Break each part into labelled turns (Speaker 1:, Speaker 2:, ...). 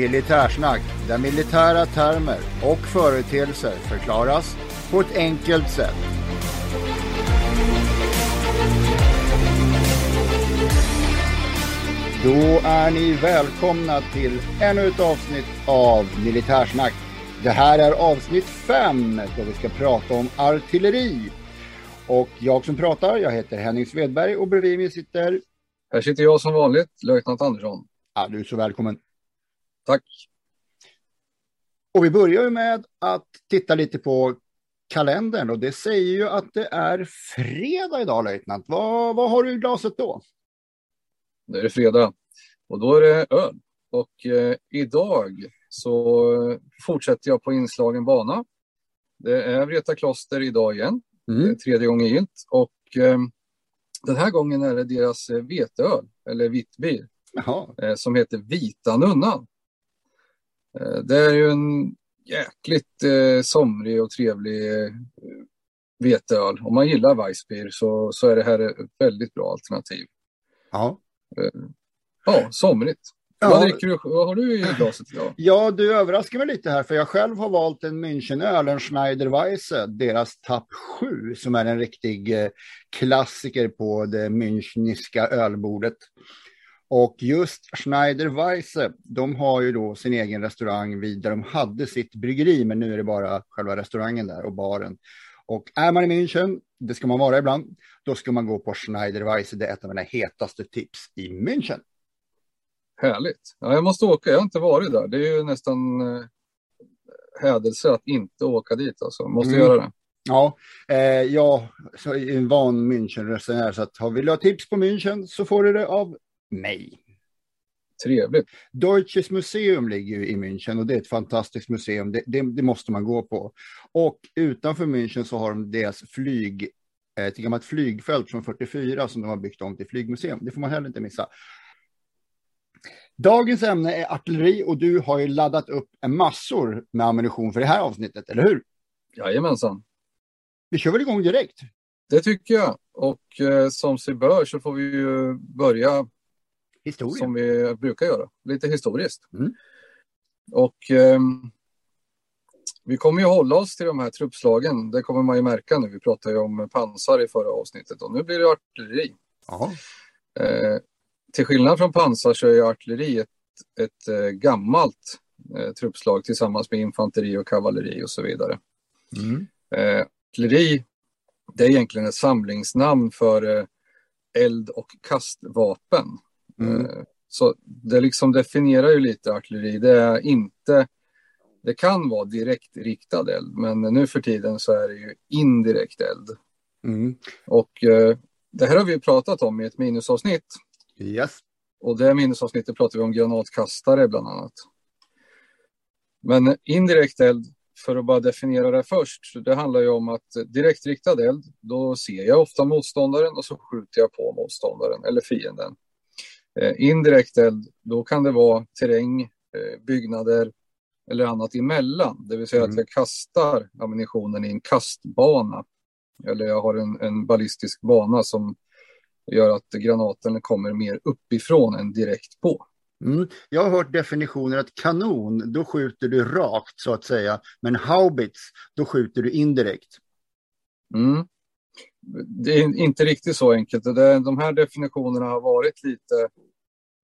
Speaker 1: Militärsnack, där militära termer och företeelser förklaras på ett enkelt sätt. Då är ni välkomna till ännu ett avsnitt av Militärsnack. Det här är avsnitt 5 då vi ska prata om artilleri. Och jag som pratar, jag heter Henning Svedberg och bredvid mig sitter...
Speaker 2: Här sitter jag som vanligt, löjtnant Andersson.
Speaker 1: Ja, du är så välkommen.
Speaker 2: Tack.
Speaker 1: Och vi börjar med att titta lite på kalendern och det säger ju att det är fredag idag, löjtnant. Vad, vad har du i glaset då?
Speaker 2: Nu är det fredag och då är det öl. Och eh, idag så fortsätter jag på inslagen bana. Det är Vreta kloster idag igen.
Speaker 1: Mm.
Speaker 2: Tredje gången gilt. Och eh, den här gången är det deras eh, veteöl, eller
Speaker 1: Jaha.
Speaker 2: eh, som heter Vita Nunnan. Eh, det är ju en jäkligt eh, somrig och trevlig eh, veteöl. Om man gillar Weissbier så, så är det här ett väldigt bra alternativ.
Speaker 1: Ja.
Speaker 2: Ja, somrigt.
Speaker 1: Ja.
Speaker 2: Vad, dricker du, vad har du i glaset idag?
Speaker 1: ja, du överraskar mig lite här för jag själv har valt en Münchenöl, en Schneider Weisse, deras Tapp 7 som är en riktig klassiker på det Müncheniska ölbordet. Och just Schneider Weisse, de har ju då sin egen restaurang vid där de hade sitt bryggeri, men nu är det bara själva restaurangen där och baren. Och är man i München, det ska man vara ibland, då ska man gå på Schneider Weisse. Det är ett av mina hetaste tips i München.
Speaker 2: Härligt. Ja, jag måste åka, jag har inte varit där. Det är ju nästan eh, hädelse att inte åka dit alltså. Måste
Speaker 1: Mm.
Speaker 2: göra det.
Speaker 1: Ja, eh, jag är en van München-resenär, så att har vill du ha tips på München så får du det av mig.
Speaker 2: Trevligt.
Speaker 1: Deutsches Museum ligger ju i München och det är ett fantastiskt museum. Det, det, det måste man gå på. Och utanför München så har de deras flyg, eh, ett gammalt flygfält från 44 som de har byggt om till flygmuseum. Det får man heller inte missa. Dagens ämne är artilleri och du har ju laddat upp en massor med ammunition för det här avsnittet, eller hur?
Speaker 2: Jajamensan.
Speaker 1: Vi kör väl igång direkt?
Speaker 2: Det tycker jag. Och eh, som sig bör så får vi ju börja
Speaker 1: Historia.
Speaker 2: som vi brukar göra. Lite historiskt.
Speaker 1: Mm.
Speaker 2: Och ehm, vi kommer ju hålla oss till de här truppslagen. Det kommer man ju märka nu. Vi pratade ju om pansar i förra avsnittet och nu blir det artilleri. Eh, till skillnad från pansar så är artilleri ett, ett eh, gammalt eh, truppslag tillsammans med infanteri och kavalleri och så vidare.
Speaker 1: Mm.
Speaker 2: Eh, artilleri, det är egentligen ett samlingsnamn för eh, eld och kastvapen.
Speaker 1: Mm.
Speaker 2: Eh, så det liksom definierar ju lite artilleri. Det är inte, det kan vara direkt riktad eld, men nu för tiden så är det ju indirekt eld.
Speaker 1: Mm.
Speaker 2: Och eh, det här har vi pratat om i ett minusavsnitt.
Speaker 1: Yes.
Speaker 2: Och det minusavsnittet pratar vi om granatkastare bland annat. Men indirekt eld, för att bara definiera det först, det handlar ju om att direktriktad eld, då ser jag ofta motståndaren och så skjuter jag på motståndaren eller fienden. Eh, indirekt eld, då kan det vara terräng, eh, byggnader eller annat emellan. Det vill säga
Speaker 1: Mm.
Speaker 2: att jag kastar ammunitionen i en kastbana. Eller jag har en, en ballistisk bana som gör att granaten kommer mer uppifrån än direkt på.
Speaker 1: Mm. Jag har hört definitioner att kanon, då skjuter du rakt så att säga. Men haubits, då skjuter du indirekt.
Speaker 2: Mm. Det är inte riktigt så enkelt. De här definitionerna har varit lite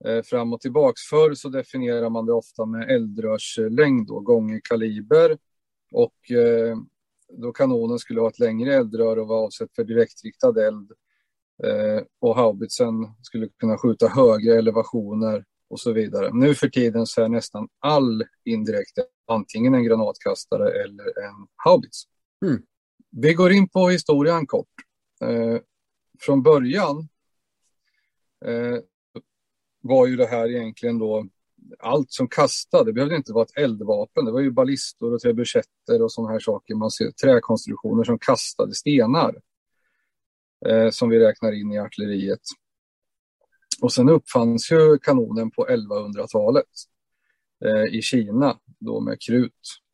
Speaker 2: eh, fram och tillbaks. Förr så definierar man det ofta med eldrörslängd då, gånger kaliber. Och eh, då kanonen skulle ha ett längre eldrör och vara avsett för direktriktad eld. Eh, och haubitsen skulle kunna skjuta högre elevationer och så vidare. Nu för tiden så är nästan all indirekt antingen en granatkastare eller en haubits. Mm. Vi går in på historien kort. Eh, från början eh, var ju det här egentligen då allt som kastade. Det behövde inte vara ett eldvapen. Det var ju ballistor och trebuchetter och sådana här saker. Man ser träkonstruktioner som kastade stenar eh, som vi räknar in i artilleriet. Och sen uppfanns ju kanonen på 1100-talet eh, i Kina då med krut.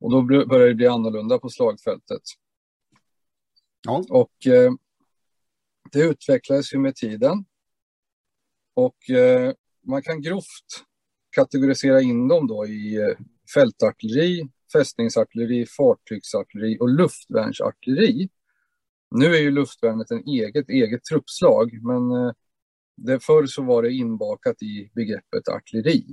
Speaker 2: Och då började det bli annorlunda på slagfältet. Ja. Och eh, det utvecklades ju med tiden. Och eh, man kan grovt kategorisera in dem då i eh, fältartilleri, fästningsartilleri, fartygsartilleri och luftvärnsartilleri. Nu är ju luftvärnet en eget, eget truppslag, men eh, det förr så var det inbakat i begreppet artilleri.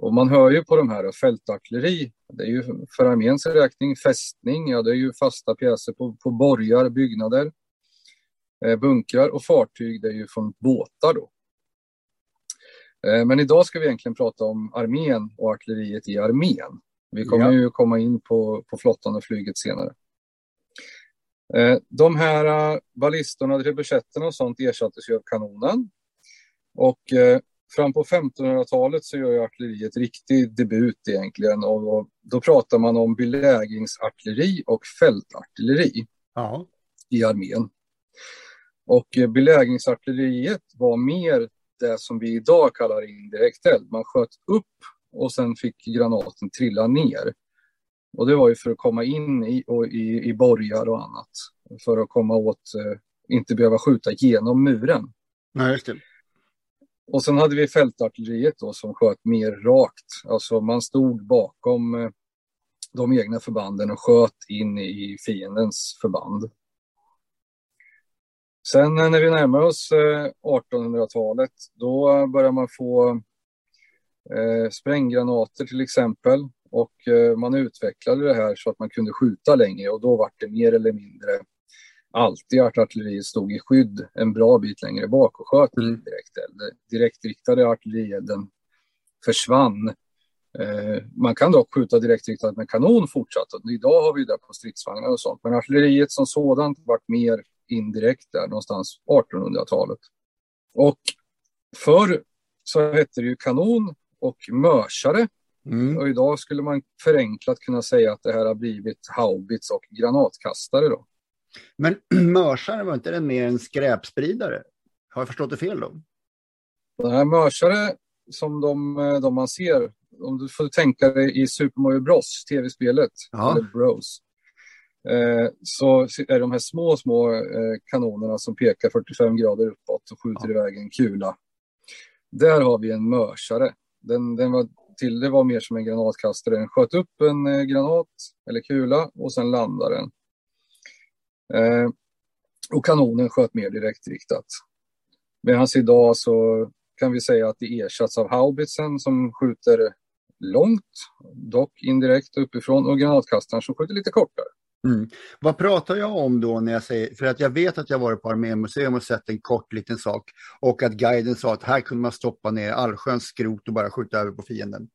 Speaker 2: Och man hör ju på de här fältartilleri, det är ju för arméns räkning fästning, ja det är ju fasta pjäser på, på borgar, byggnader, eh, bunkrar och fartyg, det är ju från båtar då. Eh, men idag ska vi egentligen prata om armén och artilleriet i armén. Vi kommer ja. ju komma in på, på flottan och flyget senare. Eh, de här eh, ballistorna, trebuchetterna och sånt ersattes ju av kanonen. Och fram på 1500-talet så gör ju artilleriet riktig debut egentligen. Och då pratar man om belägringsartilleri och fältartilleri ja. i armén. Och belägringsartilleriet var mer det som vi idag kallar indirekt eld. Man sköt upp och sen fick granaten trilla ner. Och det var ju för att komma in i, och i, i borgar och annat. För att komma åt, eh, inte behöva skjuta genom muren.
Speaker 1: Nej, just det.
Speaker 2: Och sen hade vi fältartilleriet då som sköt mer rakt. Alltså man stod bakom eh, de egna förbanden och sköt in i fiendens förband. Sen eh, när vi närmar oss eh, 1800-talet, då börjar man få eh, spränggranater till exempel. Och man utvecklade det här så att man kunde skjuta längre och då var det mer eller mindre alltid artilleriet stod i skydd en bra bit längre bak och sköt mm. direkt. Direktriktade artillerielden försvann. man kan dock skjuta direktriktat med kanon fortsatt. Idag har vi det på stridsvagnar och sånt. Men artilleriet som sådant vart mer indirekt där någonstans 1800-talet. Och förr så hette det ju kanon och mörsare. Mm. Och idag skulle man förenklat kunna säga att det här har blivit haubits och granatkastare då.
Speaker 1: Men mörsare var inte det mer en skräpspridare? Har jag förstått det fel då?
Speaker 2: Den här mörsare som de, de man ser, om du får tänka dig i Super Mario Bros, tv-spelet, ja. eller Bros. Eh, så är de här små, små eh, kanonerna som pekar 45 grader uppåt och skjuter ja. iväg en kula. Där har vi en mörsare. Den, den var till, det var mer som en granatkastare. Den sköt upp en eh, granat eller kula och sen landade den. Och kanonen sköt mer direktriktat. Medan idag så kan vi säga att det ersatts av haubitsen som skjuter långt, dock indirekt uppifrån, och granatkastaren som skjuter lite kortare.
Speaker 1: Mm. Vad pratar jag om då när jag säger, för att jag vet att jag varit på Armémuseum och sett en kort liten sak och att guiden sa att här kunde man stoppa ner allsköns skrot och bara skjuta över på fienden.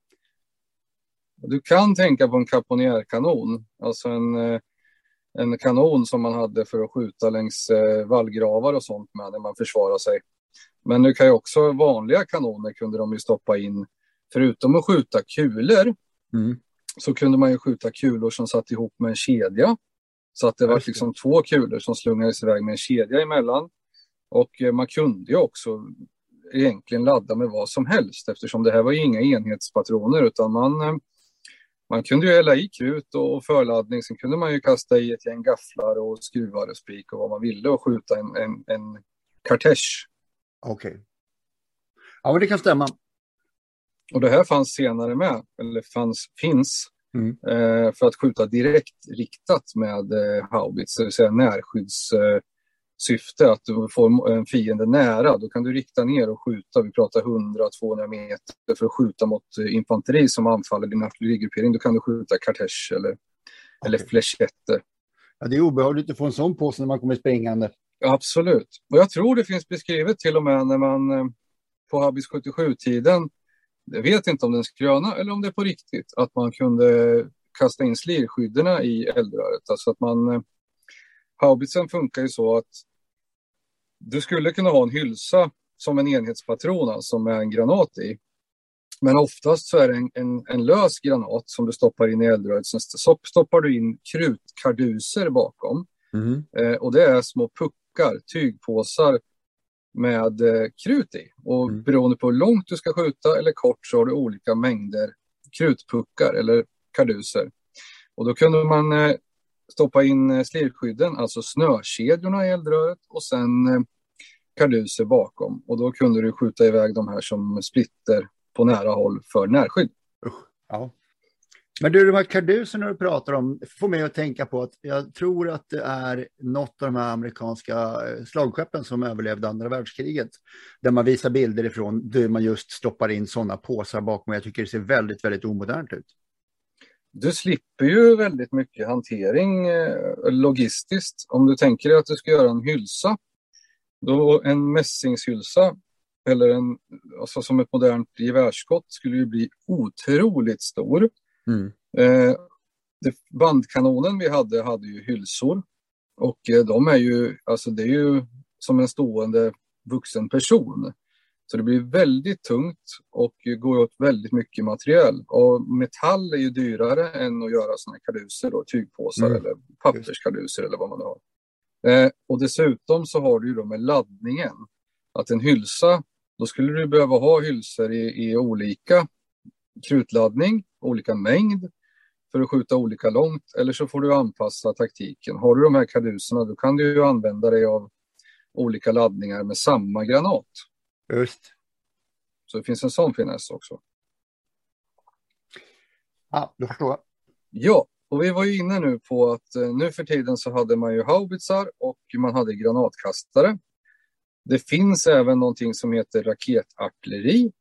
Speaker 2: Du kan tänka på en kaponjärkanon, alltså en, eh, en kanon som man hade för att skjuta längs eh, vallgravar och sånt med när man försvarar sig. Men du kan ju också vanliga kanoner kunde de ju stoppa in, förutom att skjuta kulor, mm så kunde man ju skjuta kulor som satt ihop med en kedja. Så att det var liksom två kulor som slungades iväg med en kedja emellan. Och eh, man kunde ju också egentligen ladda med vad som helst eftersom det här var inga enhetspatroner utan man, eh, man kunde ju hälla i krut och förladdning. Sen kunde man ju kasta i ett gäng gafflar och skruvar och spik och vad man ville och skjuta en, en, en kartesch.
Speaker 1: Okej. Okay. Ja, men det kan stämma.
Speaker 2: Och det här fanns senare med, eller fanns, finns, mm. eh, för att skjuta direkt riktat med eh, haubits, det vill säga närskyddssyfte, eh, att du får en fiende nära. Då kan du rikta ner och skjuta, vi pratar 100-200 meter, för att skjuta mot eh, infanteri som anfaller din artillerigruppering. Då kan du skjuta kartesch eller eller flächetter.
Speaker 1: Ja, det är obehagligt att få en sån på sig när man kommer springande.
Speaker 2: Absolut. Och jag tror det finns beskrivet till och med när man eh, på Habis 77-tiden, jag vet inte om den skröna eller om det är på riktigt, att man kunde kasta in slirskydderna i eldröret. Alltså att man, eh, haubitsen funkar ju så att du skulle kunna ha en hylsa som en enhetspatron, alltså med en granat i. Men oftast så är det en, en, en lös granat som du stoppar in i eldröret. Sen stoppar du in krutkarduser bakom. Mm. Eh, och det är små puckar, tygpåsar med eh, krut i. Och mm. beroende på hur långt du ska skjuta eller kort så har du olika mängder krutpuckar eller karduser. Och då kunde man eh, stoppa in eh, slirskydden, alltså snökedjorna i eldröret och sen eh, karduser bakom. Och då kunde du skjuta iväg de här som splitter på nära håll för närskydd.
Speaker 1: Usch, ja. Men du, de här karduserna du pratar om får mig att tänka på att jag tror att det är något av de här amerikanska eh, slagskeppen som överlevde andra världskriget. Där man visar bilder ifrån där man just stoppar in sådana påsar bakom. Jag tycker det ser väldigt, väldigt omodernt ut.
Speaker 2: Du slipper ju väldigt mycket hantering eh, logistiskt. Om du tänker dig att du ska göra en hylsa, då en mässingshylsa eller en, alltså som ett modernt gevärsskott skulle ju bli otroligt stor. Mm. Eh, det, bandkanonen vi hade hade ju hylsor och eh, de är ju, alltså det är ju som en stående vuxen person. Så det blir väldigt tungt och går åt väldigt mycket material. Och metall är ju dyrare än att göra sådana karduser, då, tygpåsar mm. eller papperskarduser eller vad man har. Eh, och dessutom så har du ju då med laddningen, att en hylsa, då skulle du behöva ha hylsor i, i olika krutladdning, olika mängd för att skjuta olika långt eller så får du anpassa taktiken. Har du de här karduserna då kan du ju använda dig av olika laddningar med samma granat.
Speaker 1: Just.
Speaker 2: Så det finns en sån finess också.
Speaker 1: Ja, du förstår.
Speaker 2: Ja, och vi var ju inne nu på att eh, nu för tiden så hade man ju haubitsar och man hade granatkastare. Det finns även någonting som heter raketartilleri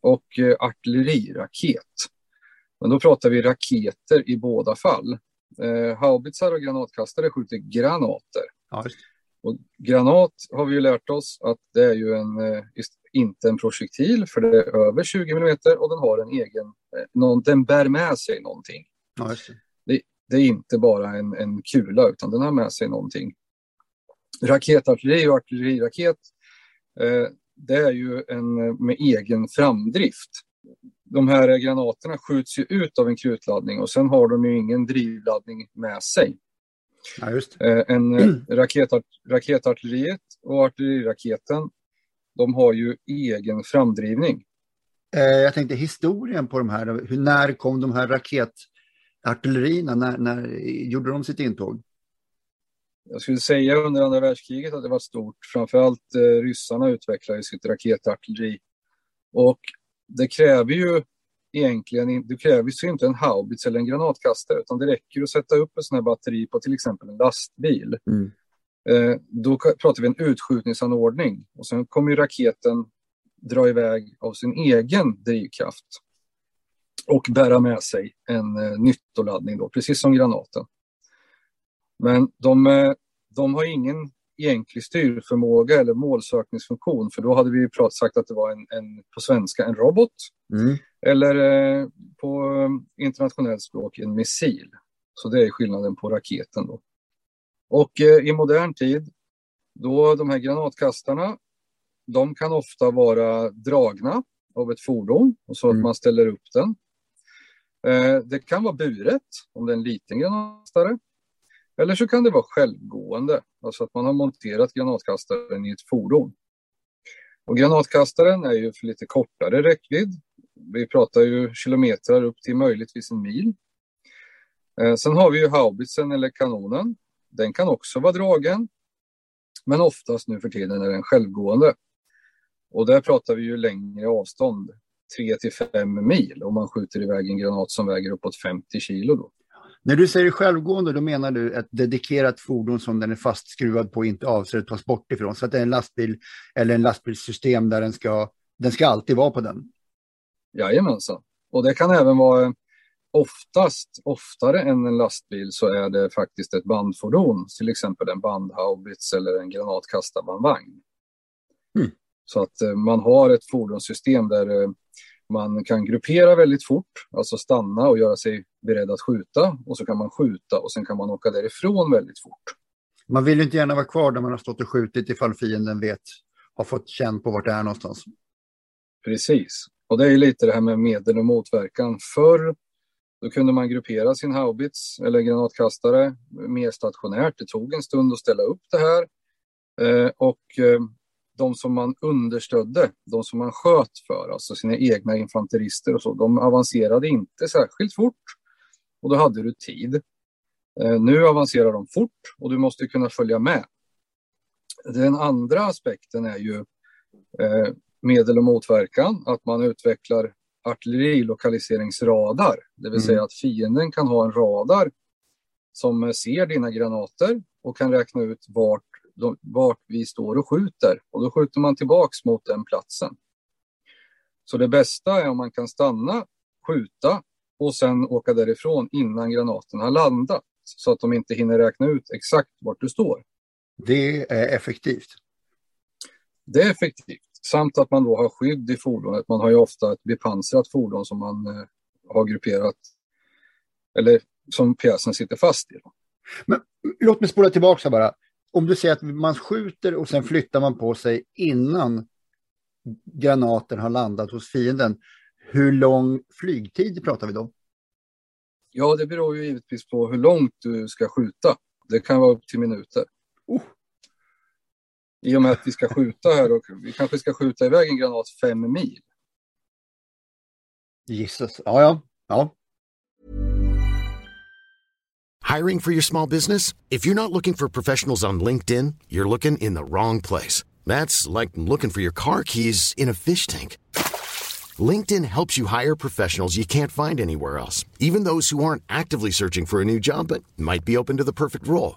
Speaker 2: och eh, artilleriraket. Men då pratar vi raketer i båda fall. Eh, haubitsar och granatkastare skjuter granater. Ja, och granat har vi ju lärt oss att det är ju en, eh, inte en projektil för det är över 20 mm och den har en egen, eh, någon, den bär med sig någonting. Ja, det. Det, det. är inte bara en, en kula utan den har med sig någonting. Raketartilleri och artilleriraket eh, det är ju en med egen framdrift. De här granaterna skjuts ju ut av en krutladdning och sen har de ju ingen drivladdning med sig.
Speaker 1: Ja, just.
Speaker 2: Eh, en eh, raketart raketartilleriet och artilleriraketen, de har ju egen framdrivning.
Speaker 1: Eh, jag tänkte historien på de här, hur, när kom de här raketartillerierna, när, när gjorde de sitt intåg?
Speaker 2: Jag skulle säga under andra världskriget att det var stort. Framförallt eh, ryssarna utvecklade sitt raketartilleri. Och det kräver ju egentligen, det krävs ju inte en haubits eller en granatkastare utan det räcker att sätta upp ett sånt här batteri på till exempel en lastbil. Mm. Eh, då pratar vi en utskjutningsanordning och sen kommer ju raketen dra iväg av sin egen drivkraft och bära med sig en eh, nyttoladdning då, precis som granaten. Men de, eh, de har ingen egentlig styrförmåga eller målsökningsfunktion för då hade vi sagt att det var en, en på svenska en robot mm. Eller eh, på internationellt språk en missil. Så det är skillnaden på raketen då. Och eh, i modern tid då de här granatkastarna de kan ofta vara dragna av ett fordon och så mm. att man ställer upp den. Eh, det kan vara buret om det är en liten granatkastare eller så kan det vara självgående, alltså att man har monterat granatkastaren i ett fordon. Och granatkastaren är ju för lite kortare räckvidd. Vi pratar ju kilometrar upp till möjligtvis en mil. Eh, sen har vi ju haubitsen eller kanonen. Den kan också vara dragen, men oftast nu för tiden är den självgående. Och där pratar vi ju längre avstånd, 3 till 5 mil om man skjuter iväg en granat som väger uppåt 50 kilo. Då.
Speaker 1: När du säger självgående, då menar du ett dedikerat fordon som den är fastskruvad på och inte avser att tas bort ifrån. Så att det är en lastbil eller en lastbilssystem där den ska, den ska alltid vara på den.
Speaker 2: Jajamensan. Och det kan även vara oftast, oftare än en lastbil, så är det faktiskt ett bandfordon, till exempel en bandhaubits eller en granatkastarbandvagn. Mm. Så att eh, man har ett fordonssystem där eh, man kan gruppera väldigt fort, alltså stanna och göra sig beredd att skjuta och så kan man skjuta och sen kan man åka därifrån väldigt fort.
Speaker 1: Man vill inte gärna vara kvar där man har stått och skjutit ifall fienden vet, har fått känn på vart det är någonstans.
Speaker 2: Precis, och det är lite det här med medel och motverkan. Förr då kunde man gruppera sin haubits eller granatkastare mer stationärt. Det tog en stund att ställa upp det här. Eh, och eh, de som man understödde, de som man sköt för, alltså sina egna infanterister och så, de avancerade inte särskilt fort och då hade du tid. Eh, nu avancerar de fort och du måste kunna följa med. Den andra aspekten är ju eh, medel och motverkan, att man utvecklar artillerilokaliseringsradar, det vill mm. säga att fienden kan ha en radar som ser dina granater och kan räkna ut vart vart vi står och skjuter och då skjuter man tillbaks mot den platsen. Så det bästa är om man kan stanna, skjuta och sen åka därifrån innan granaten har landat så att de inte hinner räkna ut exakt vart du står.
Speaker 1: Det är effektivt.
Speaker 2: Det är effektivt, samt att man då har skydd i fordonet. Man har ju ofta ett bepansrat fordon som man eh, har grupperat eller som pjäsen sitter fast i.
Speaker 1: Men, låt mig spola tillbaka bara om du säger att man skjuter och sen flyttar man på sig innan granaten har landat hos fienden. Hur lång flygtid pratar vi då?
Speaker 2: Ja, det beror ju givetvis på hur långt du ska skjuta. Det kan vara upp till minuter. Oh. I och med att vi ska skjuta här och vi kanske ska skjuta iväg en granat fem mil.
Speaker 1: Jesus, ja, ja. ja.
Speaker 3: Hiring for your small business? If you're not looking for professionals on LinkedIn, you're looking in the wrong place. That's like looking for your car keys in a fish tank. LinkedIn helps you hire professionals you can't find anywhere else, even those who aren't actively searching for a new job but might be open to the perfect role.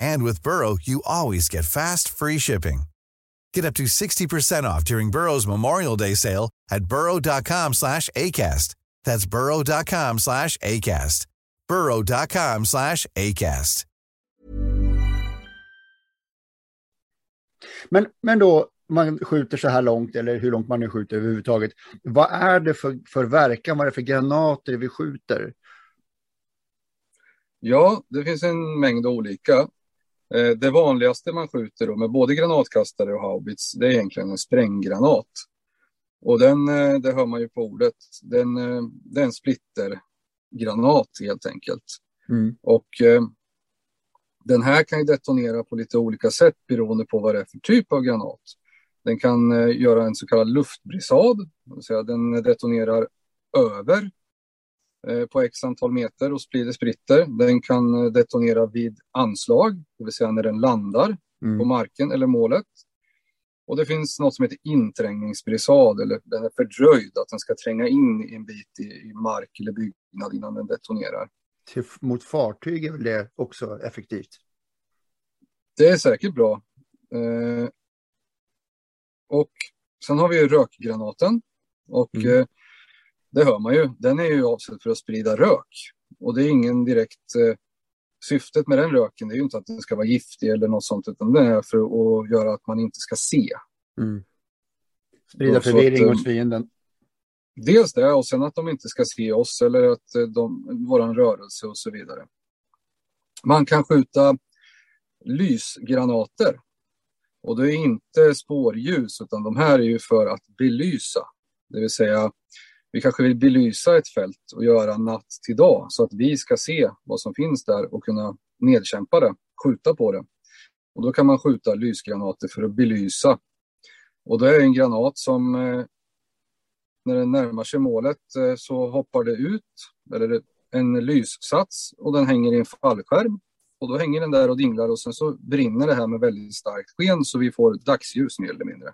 Speaker 4: And with Burrow, you always get fast, free shipping. Get up to 60% off during Burrow's Memorial Day sale at burrow.com slash ACAST. That's burrow.com slash ACAST. burrow.com slash ACAST.
Speaker 1: Men, men då, man skjuter så här långt, eller hur långt man nu skjuter överhuvudtaget. Vad är det för, för verkan? Vad är det för granater vi skjuter?
Speaker 2: Ja, det finns en mängd olika. Eh, det vanligaste man skjuter då med både granatkastare och haubits, det är egentligen en spränggranat. Och den, eh, det hör man ju på ordet, den, eh, det är en splittergranat helt enkelt. Mm. Och den här kan ju detonera på lite olika sätt beroende på vad det är för typ av granat. Den kan göra en så kallad luftbrisad, det vill säga den detonerar över på x antal meter och sprider spritter. Den kan eh, detonera vid anslag, det vill säga när den landar mm. på marken eller målet. Och det finns något som heter inträngningsbrisad, eller den är fördröjd, att den ska tränga in en bit i, mark eller byggnad innan den detonerar
Speaker 1: till, mot fartyg är väl det också effektivt?
Speaker 2: Det är säkert bra. Eh, och sen har vi rökgranaten. Och mm. eh, det hör man ju, den är ju avsedd för att sprida rök. Och det är ingen direkt... Eh, syftet med den röken är ju inte att den ska vara giftig eller något sånt, utan det är för att göra att man inte ska se. Mm.
Speaker 1: Sprida förvirring hos fienden.
Speaker 2: Dels det och sen att de inte ska se oss eller att eh, de, våran rörelse och så vidare. Man kan skjuta lysgranater. Och det är inte spårljus utan de här är ju för att belysa. Det vill säga vi kanske vill belysa ett fält och göra natt till dag så att vi ska se vad som finns där och kunna nedkämpa det, skjuta på det. Och då kan man skjuta lysgranater för att belysa. Och det är en granat som eh, när den närmar sig målet eh, så hoppar det ut, eller en lyssats och den hänger i en fallskärm. Och då hänger den där och dinglar och sen så brinner det här med väldigt starkt sken så vi får dagsljus mer eller mindre.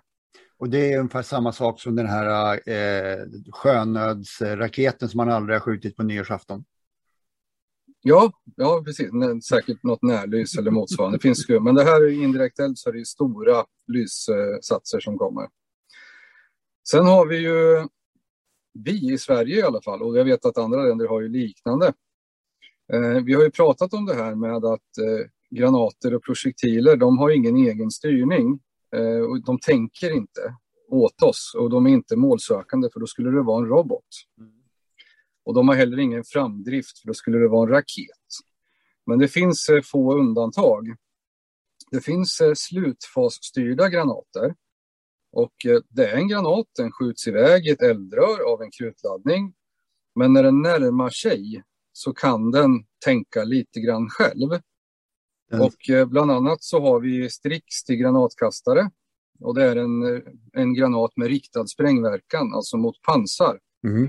Speaker 1: Och det är ungefär samma sak som den här eh, sjönödsraketen som man aldrig har skjutit på nyårsafton.
Speaker 2: Ja, ja precis. Säkert något närlys eller motsvarande. Det finns ju, men det här är indirekt eld så det är stora lyssatser som kommer. Sen har vi ju vi i Sverige i alla fall och jag vet att andra länder har ju liknande. Eh, vi har ju pratat om det här med att eh, granater och projektiler, de har ingen egen styrning Eh, och de tänker inte åt oss och de är inte målsökande för då skulle det vara en robot. Och de har heller ingen framdrift för då skulle det vara en raket. Men det finns eh, få undantag. Det finns eh, slutfasstyrda granater och det är en granat, den skjuts iväg i ett eldrör av en krutladdning. Men när den närmar sig så kan den tänka lite grann själv. Mm. Och eh, bland annat så har vi Strix till granatkastare. Och det är en, eh, en granat med riktad sprängverkan, alltså mot pansar. Mm.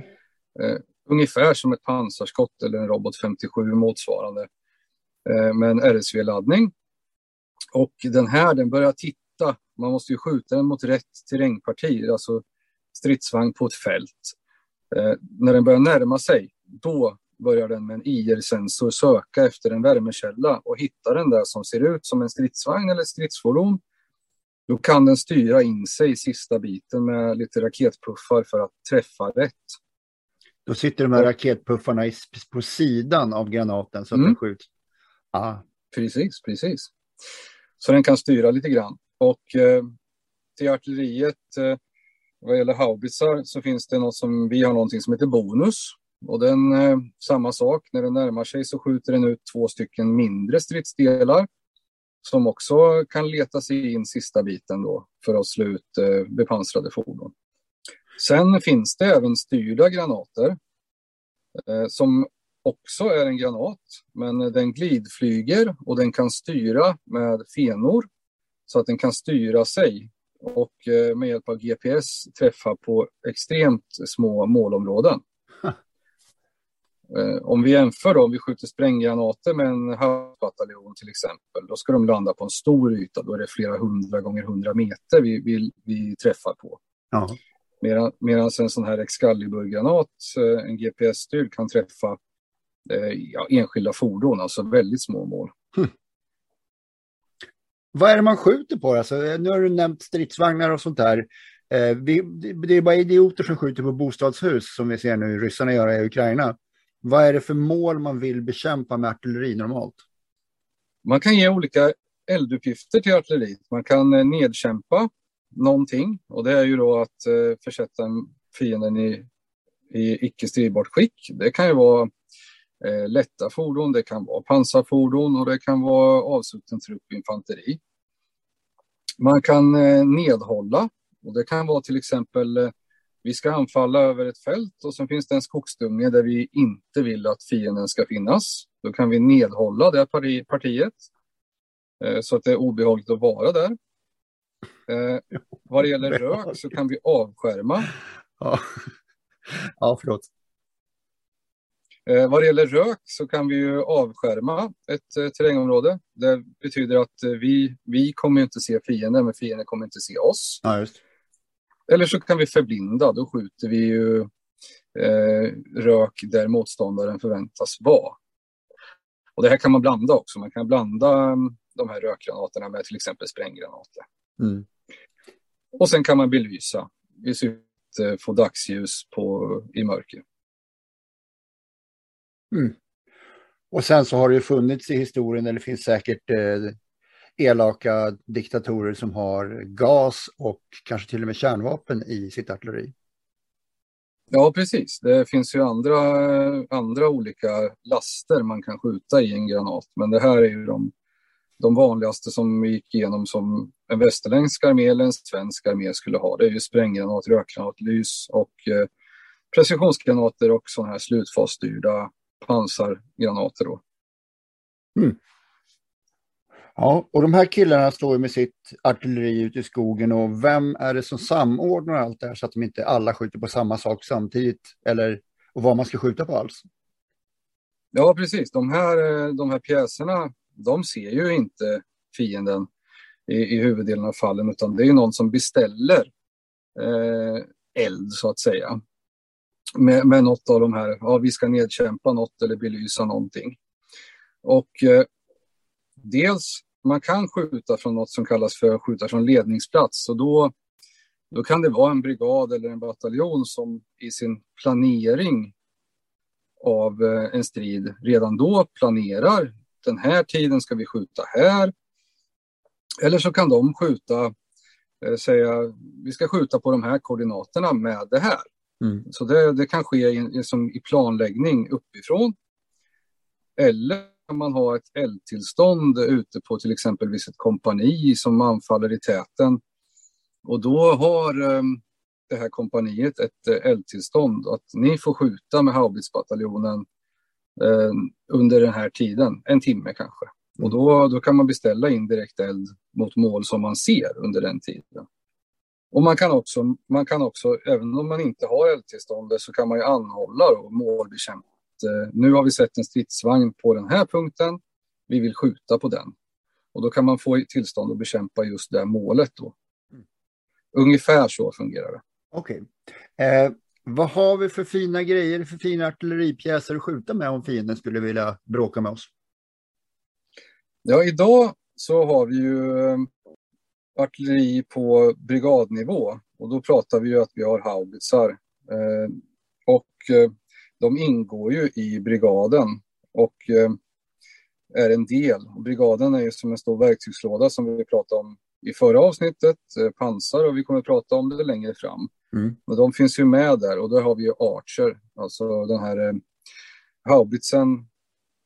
Speaker 2: Uh, ungefär som ett pansarskott eller en robot 57 motsvarande. Uh, med en RSV-laddning. Och den här, den börjar titta. Man måste ju skjuta den mot rätt terrängparti, alltså stridsvagn på ett fält. Uh, när den börjar närma sig, då börjar den med en IR-sensor söka efter en värmekälla och hittar den där som ser ut som en stridsvagn eller stridsfordon. Då kan den styra in sig i sista biten med lite raketpuffar för att träffa rätt.
Speaker 1: Då sitter de här raketpuffarna på sidan av granaten så att mm. den skjuts?
Speaker 2: Ah. Precis, precis. Så den kan styra lite grann. Och eh, till artilleriet, eh, vad gäller haubitsar, så finns det något som vi har någonting som heter bonus. Och den, eh, samma sak, när den närmar sig så skjuter den ut två stycken mindre stridsdelar som också kan leta sig in sista biten då för att slå ut eh, bepansrade fordon. Sen finns det även styrda granater eh, som också är en granat, men den glidflyger och den kan styra med fenor så att den kan styra sig och eh, med hjälp av GPS träffa på extremt små målområden. Eh, om vi jämför då, om vi skjuter spränggranater med en havsbataljon till exempel, då ska de landa på en stor yta. Då är det flera hundra gånger hundra meter vi, vi, vi träffar på. Ja. Medan en sån här Excalibur-granat, eh, en GPS-styrd, kan träffa eh, ja, enskilda fordon, alltså väldigt små mål. Hm.
Speaker 1: Vad är det man skjuter på? Alltså, nu har du nämnt stridsvagnar och sånt där. Eh, vi, det är bara idioter som skjuter på bostadshus som vi ser nu ryssarna göra i Ukraina. Vad är det för mål man vill bekämpa med artilleri normalt?
Speaker 2: Man kan ge olika elduppgifter till artilleriet. Man kan eh, nedkämpa någonting och det är ju då att eh, försätta fienden i, i icke stridbart skick. Det kan ju vara eh, lätta fordon, det kan vara pansarfordon och det kan vara avsutten trupp infanteri. Man kan eh, nedhålla och det kan vara till exempel eh, vi ska anfalla över ett fält och sen finns det en skogsdunge där vi inte vill att fienden ska finnas. Då kan vi nedhålla det partiet eh, så att det är obehagligt att vara där. Eh, vad det gäller rök så kan vi avskärma.
Speaker 1: Ja, ja förlåt.
Speaker 2: Eh, vad det gäller rök så kan vi ju avskärma ett terrängområde. Det betyder att vi, vi kommer inte se fienden, men fienden kommer inte se oss.
Speaker 1: Ja, just.
Speaker 2: Eller så kan vi förblinda, då skjuter vi ju eh, rök där motståndaren förväntas vara. Och det här kan man blanda också. Man kan blanda mm, de här rökgranaterna med till exempel spränggranater. Mm. Och sen kan man belysa i syfte att få dagsljus på, i mörker.
Speaker 1: Mm. Och sen så har det funnits i historien, eller finns säkert eh, elaka diktatorer som har gas och kanske till och med kärnvapen i sitt artilleri.
Speaker 2: Ja, precis. Det finns ju andra, andra olika laster man kan skjuta i en granat, men det här är ju de, de vanligaste som gick igenom som en västerländsk armé eller en svensk armé skulle ha. Det är ju spränggranat, rökgranat, lys och eh, precisionsgranater och sådana här slutfasstyrda pansargranater. Då. Mm.
Speaker 1: Ja, och de här killarna står ju med sitt artilleri ute i skogen och vem är det som samordnar allt det här så att de inte alla skjuter på samma sak samtidigt eller och vad man ska skjuta på alls?
Speaker 2: Ja, precis. De här, eh, de här pjäserna, de ser ju inte fienden i, i huvuddelen av fallen, utan det är någon som beställer eh, eld, så att säga. Med, med något av de här, ja, vi ska nedkämpa något eller belysa någonting. Och eh, dels, man kan skjuta från något som kallas för skjuta från ledningsplats och då, då kan det vara en brigad eller en bataljon som i sin planering av eh, en strid redan då planerar den här tiden ska vi skjuta här. Eller så kan de skjuta, eh, säga vi ska skjuta på de här koordinaterna med det här. Mm. Så det, det, kan ske i, som i planläggning uppifrån. Eller man har ett eldtillstånd ute på till exempelvis ett kompani som anfaller i täten. Och då har um, det här kompaniet ett uh, eldtillstånd att ni får skjuta med haubitsbataljonen uh, under den här tiden, en timme kanske. Mm. Och då, då kan man beställa indirekt eld mot mål som man ser under den tiden. Och man kan också, man kan också även om man inte har eldtillståndet så kan man ju anhålla och målbekämpa eh, nu har vi sett en stridsvagn på den här punkten, vi vill skjuta på den. Och då kan man få tillstånd att bekämpa just det målet då. Mm. Ungefär så fungerar det.
Speaker 1: Okej. Okay. Eh, vad har vi för fina grejer, för fina artilleripjäser att skjuta med om fienden skulle vilja bråka med oss?
Speaker 2: Ja, idag så har vi ju eh, artilleri på brigadnivå och då pratar vi ju att vi har haubitsar. Eh, och eh, de ingår ju i brigaden och eh, är en del. Brigaden är ju som en stor verktygslåda som vi pratade om i förra avsnittet, eh, pansar och vi kommer att prata om det längre fram. Mm. Men de finns ju med där och där har vi ju Archer, alltså den här eh, haubitsen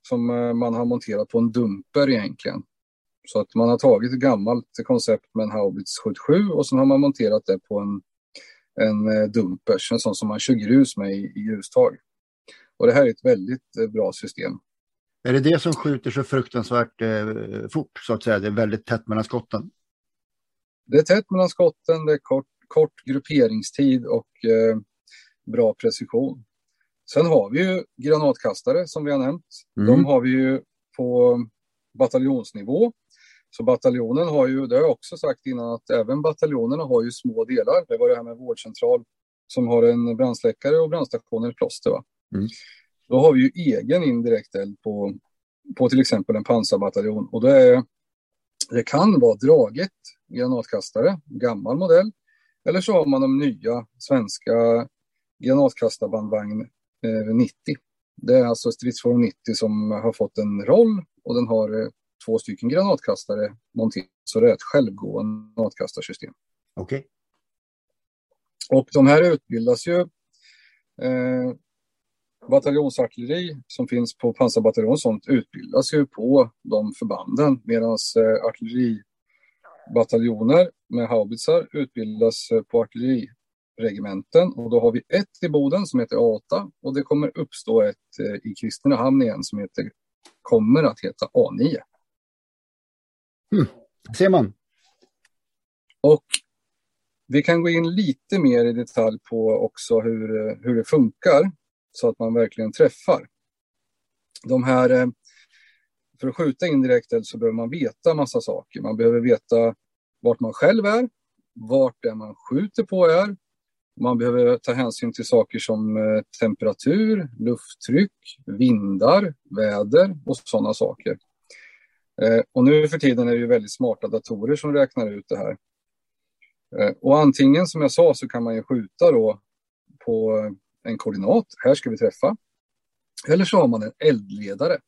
Speaker 2: som eh, man har monterat på en dumper egentligen. Så att man har tagit ett gammalt koncept med en haubits 77 och sen har man monterat det på en, en eh, dumpers, en sån som man kör grus med i, i grustag. Och det här är ett väldigt eh, bra system.
Speaker 1: Är det det som skjuter så fruktansvärt eh, fort, så att säga? Det är väldigt tätt mellan skotten?
Speaker 2: Det är tätt mellan skotten, det är kort, kort grupperingstid och eh, bra precision. Sen har vi ju granatkastare som vi har nämnt. Mm. De har vi ju på bataljonsnivå. Så bataljonen har ju, det har jag också sagt innan, att även bataljonerna har ju små delar. Det var det här med vårdcentral som har en brandsläckare och brandstationer i plåster. Va? Mm. Då har vi ju egen indirekt eld på, på till exempel en pansarbataljon. Och det, är, det kan vara draget granatkastare, gammal modell. Eller så har man de nya svenska granatkastarbandvagn eh, 90. Det är alltså stridsform 90 som har fått en roll och den har eh, två stycken granatkastare monterade. Så det är ett självgående granatkastarsystem.
Speaker 1: Okej. Okay.
Speaker 2: Och de här utbildas ju eh, bataljonsartilleri som finns på pansarbataljon sånt utbildas ju på de förbanden medan eh, artilleribataljoner med haubitsar utbildas eh, på artilleriregementen och då har vi ett i Boden som heter A8 och det kommer uppstå ett eh, i Kristinehamn igen som heter, kommer att heta A9.
Speaker 1: Mm. Ser man.
Speaker 2: Och vi kan gå in lite mer i detalj på också hur, hur det funkar så att man verkligen träffar. De här, eh, för att skjuta indirekt eld så behöver man veta massa saker. Man behöver veta vart man själv är, vart det man skjuter på är. Man behöver ta hänsyn till saker som eh, temperatur, lufttryck, vindar, väder och sådana saker. Eh, och nu för tiden är det ju väldigt smarta datorer som räknar ut det här. Och antingen som jag sa så kan man ju skjuta då på en koordinat, här ska vi träffa. Eller så har man en eldledare.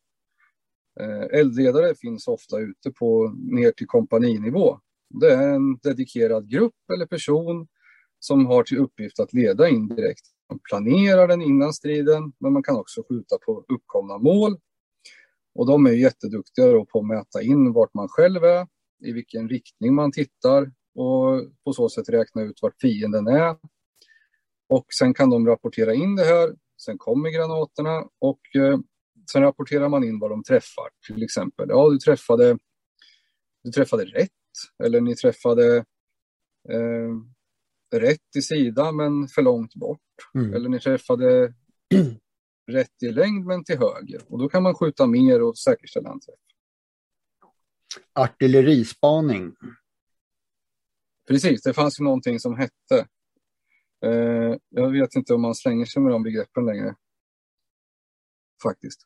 Speaker 2: Eh, eldledare finns ofta ute på ner till kompaninivå. Det är en dedikerad grupp eller person som har till uppgift att leda indirekt. Man planerar den innan striden, men man kan också skjuta på uppkomna mål. Och de är jätteduktiga på att mäta in vart man själv är, i vilken riktning man tittar och på så sätt räkna ut vart fienden är och sen kan de rapportera in det här. Sen kommer granaterna och eh, sen rapporterar man in vad de träffar. Till exempel, ja du träffade, du träffade rätt eller ni träffade eh, rätt i sida men för långt bort. Mm. Eller ni träffade rätt i längd men till höger. Och då kan man skjuta mer och säkerställa en träff.
Speaker 1: Artillerispaning.
Speaker 2: Precis, det fanns ju någonting som hette. Eh, jag vet inte om man slänger sig med de begreppen längre. Faktiskt.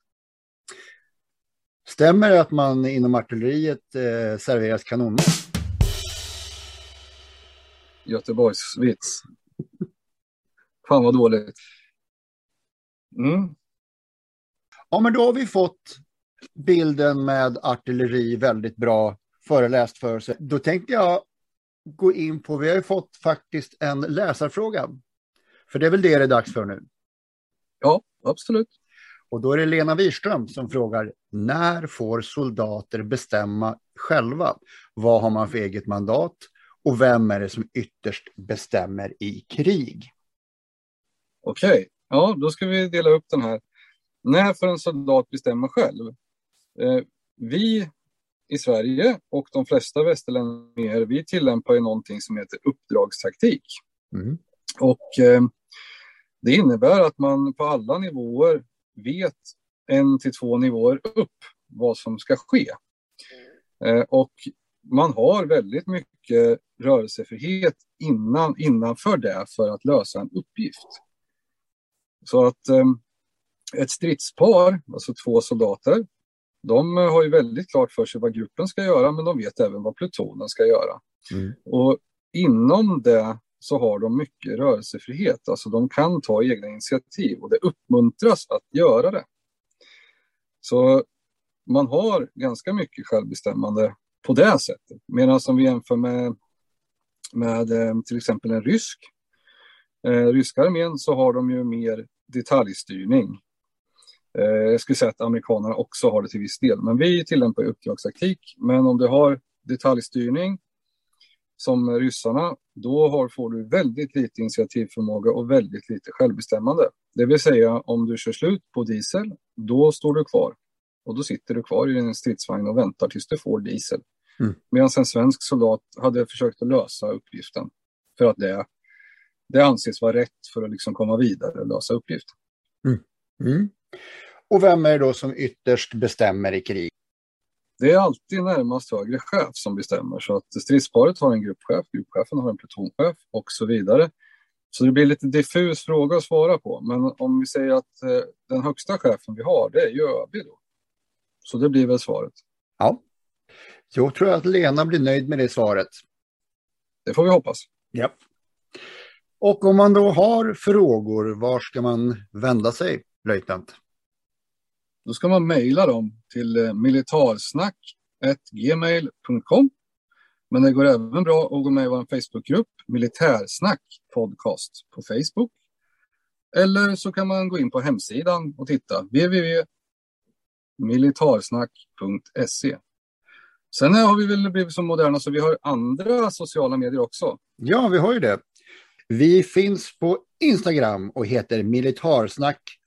Speaker 1: Stämmer det att man inom artilleriet eh, serveras kanonmat?
Speaker 2: Göteborgsvits. Fan vad dåligt. Mm.
Speaker 1: Ja, men då har vi fått bilden med artilleri väldigt bra föreläst för sig. Då tänkte jag gå in på, vi har ju fått faktiskt en läsarfråga. För det är väl det det är dags för nu.
Speaker 2: Ja, absolut.
Speaker 1: Och då är det Lena Wirström som frågar, när får soldater bestämma själva? Vad har man för eget mandat? Och vem är det som ytterst bestämmer i krig?
Speaker 2: Okej, okay. ja då ska vi dela upp den här. När får en soldat bestämma själv? Eh, vi i Sverige och de flesta västerländer, vi tillämpar ju någonting som heter uppdragstaktik. Mm. Och eh, det innebär att man på alla nivåer vet en till två nivåer upp vad som ska ske. Eh, och man har väldigt mycket rörelsefrihet innan, innanför det för att lösa en uppgift. Så att eh, ett stridspar, alltså två soldater, de har ju väldigt klart för sig vad gruppen ska göra, men de vet även vad plutonen ska göra. Mm. Och inom det så har de mycket rörelsefrihet, alltså de kan ta egna initiativ och det uppmuntras att göra det. Så man har ganska mycket självbestämmande på det sättet. Medan om vi jämför med, med eh, till exempel en rysk, eh, ryska armén så har de ju mer detaljstyrning. Eh, jag skulle säga att amerikanerna också har det till viss del, men vi tillämpar uppdragstaktik. Men om du har detaljstyrning som ryssarna, då har, får du väldigt lite initiativförmåga och väldigt lite självbestämmande. Det vill säga om du kör slut på diesel, då står du kvar. Och då sitter du kvar i din stridsvagn och väntar tills du får diesel. Mm. Medan en svensk soldat hade försökt att lösa uppgiften. För att det, det anses vara rätt för att liksom komma vidare och lösa uppgiften.
Speaker 1: Mm. Och vem är det då som ytterst bestämmer i krig?
Speaker 2: Det är alltid närmast högre chef som bestämmer. Så att stridsparet har en gruppchef, gruppchefen har en plutonchef och så vidare. Så det blir lite diffus fråga att svara på. Men om vi säger att eh, den högsta chefen vi har, det är ju ÖB då. Så det blir väl svaret.
Speaker 1: Ja. Jag tror att Lena blir nöjd med det svaret.
Speaker 2: Det får vi hoppas.
Speaker 1: Ja. Och om man då har frågor, var ska man vända sig, löjtnant?
Speaker 2: Då ska man mejla dem till eh, militarsnack.gmail.com. Men det går även bra att gå med i vår Facebookgrupp Militärsnack podcast på Facebook. Eller så kan man gå in på hemsidan och titta www.militarsnack.se. Sen har vi väl blivit så moderna så vi har andra sociala medier också.
Speaker 1: Ja, vi har ju det. Vi finns på Instagram och heter militarsnack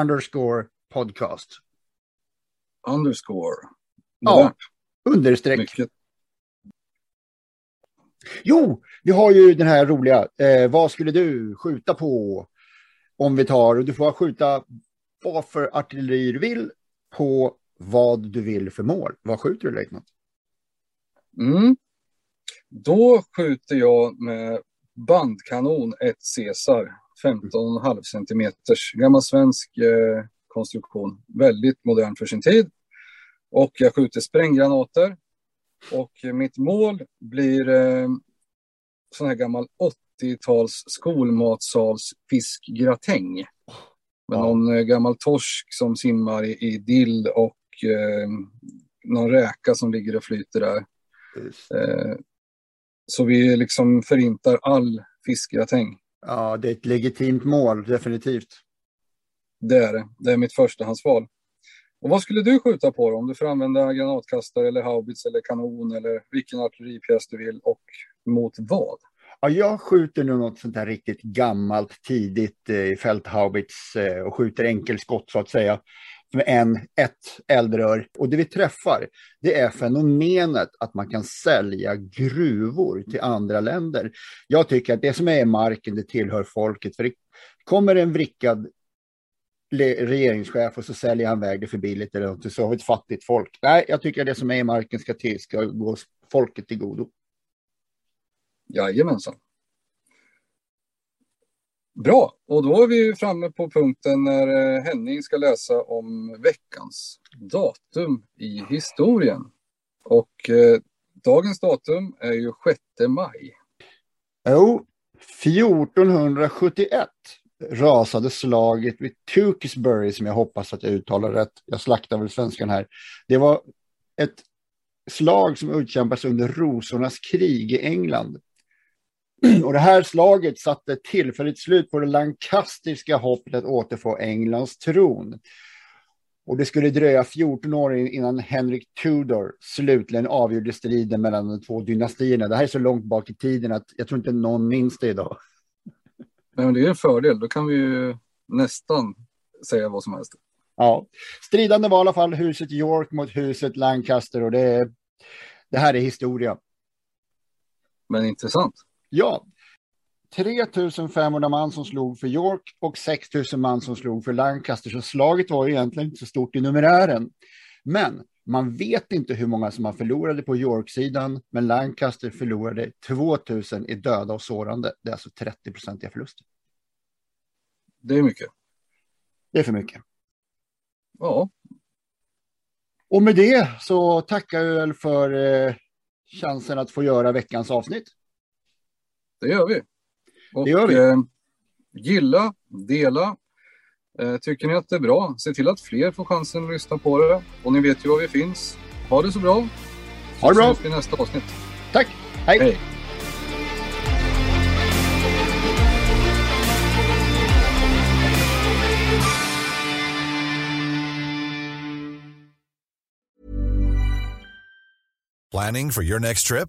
Speaker 1: underscore podcast.
Speaker 2: Underscore.
Speaker 1: Ja, understreck. Mycket. Jo, vi har ju den här roliga. Eh, vad skulle du skjuta på? Om vi tar, och du får skjuta vad för artilleri du vill på vad du vill för mål. Vad skjuter du, Leikman?
Speaker 2: Mm. Då skjuter jag med bandkanon 1 Caesar, 15,5 centimeters, gammal svensk eh, konstruktion. Väldigt modern för sin tid. Och jag skjuter spränggranater. Och mitt mål blir eh, sån här gammal 80-tals skolmatsals fiskgratäng. Med ja. någon eh, gammal torsk som simmar i, i dill och eh, någon räka som ligger och flyter där. Eh, så vi liksom förintar all fiskgratäng.
Speaker 1: Ja, det är ett legitimt mål, definitivt.
Speaker 2: Det är det. Det är mitt förstahandsval. Och vad skulle du skjuta på då, om du får använda granatkastare eller haubits eller kanon eller vilken artilleripjäs du vill och mot vad?
Speaker 1: Ja, jag skjuter nu något sånt här riktigt gammalt tidigt eh, fälthaubits eh, och skjuter enkelskott så att säga med en, ett eldrör. Och det vi träffar, det är fenomenet att man kan sälja gruvor till andra länder. Jag tycker att det som är i marken, det tillhör folket. För det kommer en vrickad regeringschef och så säljer han väg det för billigt eller något så har vi ett fattigt folk. Nej, jag tycker att det som är i marken ska, till, ska gå folket till godo.
Speaker 2: Jajamensan. Bra, och då är vi framme på punkten när eh, Henning ska läsa om veckans datum i historien. Och eh, dagens datum är ju 6 maj.
Speaker 1: Jo, 1471 rasade slaget vid Tewkesbury som jag hoppas att jag uttalar rätt. Jag slaktar väl svenskan här. Det var ett slag som utkämpas under rosornas krig i England. Och det här slaget satte tillfälligt slut på det lancastriska hoppet att återfå Englands tron. Och det skulle dröja 14 år innan Henrik Tudor slutligen avgjorde striden mellan de två dynastierna. Det här är så långt bak i tiden att jag tror inte någon minns det idag.
Speaker 2: Men det är en fördel, då kan vi ju nästan säga vad som helst.
Speaker 1: Ja, stridande var i alla fall huset York mot huset Lancaster och det, det här är historia.
Speaker 2: Men intressant.
Speaker 1: Ja, 3500 man som slog för York och 6000 man som slog för Lancaster. Så slaget var egentligen inte så stort i numerären. Men man vet inte hur många som man förlorade på York-sidan, men Lancaster förlorade 2000 i döda och sårande. Det är alltså 30 procentiga förluster.
Speaker 2: Det är mycket.
Speaker 1: Det är för mycket.
Speaker 2: Ja.
Speaker 1: Och med det så tackar jag väl för eh, chansen att få göra veckans avsnitt.
Speaker 2: Det gör vi.
Speaker 1: Och, det gör vi. Eh,
Speaker 2: gilla, dela. Eh, tycker ni att det är bra, se till att fler får chansen att lyssna på det. Och ni vet ju var vi finns. Ha det så bra.
Speaker 1: Ha det bra.
Speaker 2: Så ses vi i nästa avsnitt.
Speaker 1: Tack. Hej. Hej.
Speaker 4: Planning for your next trip?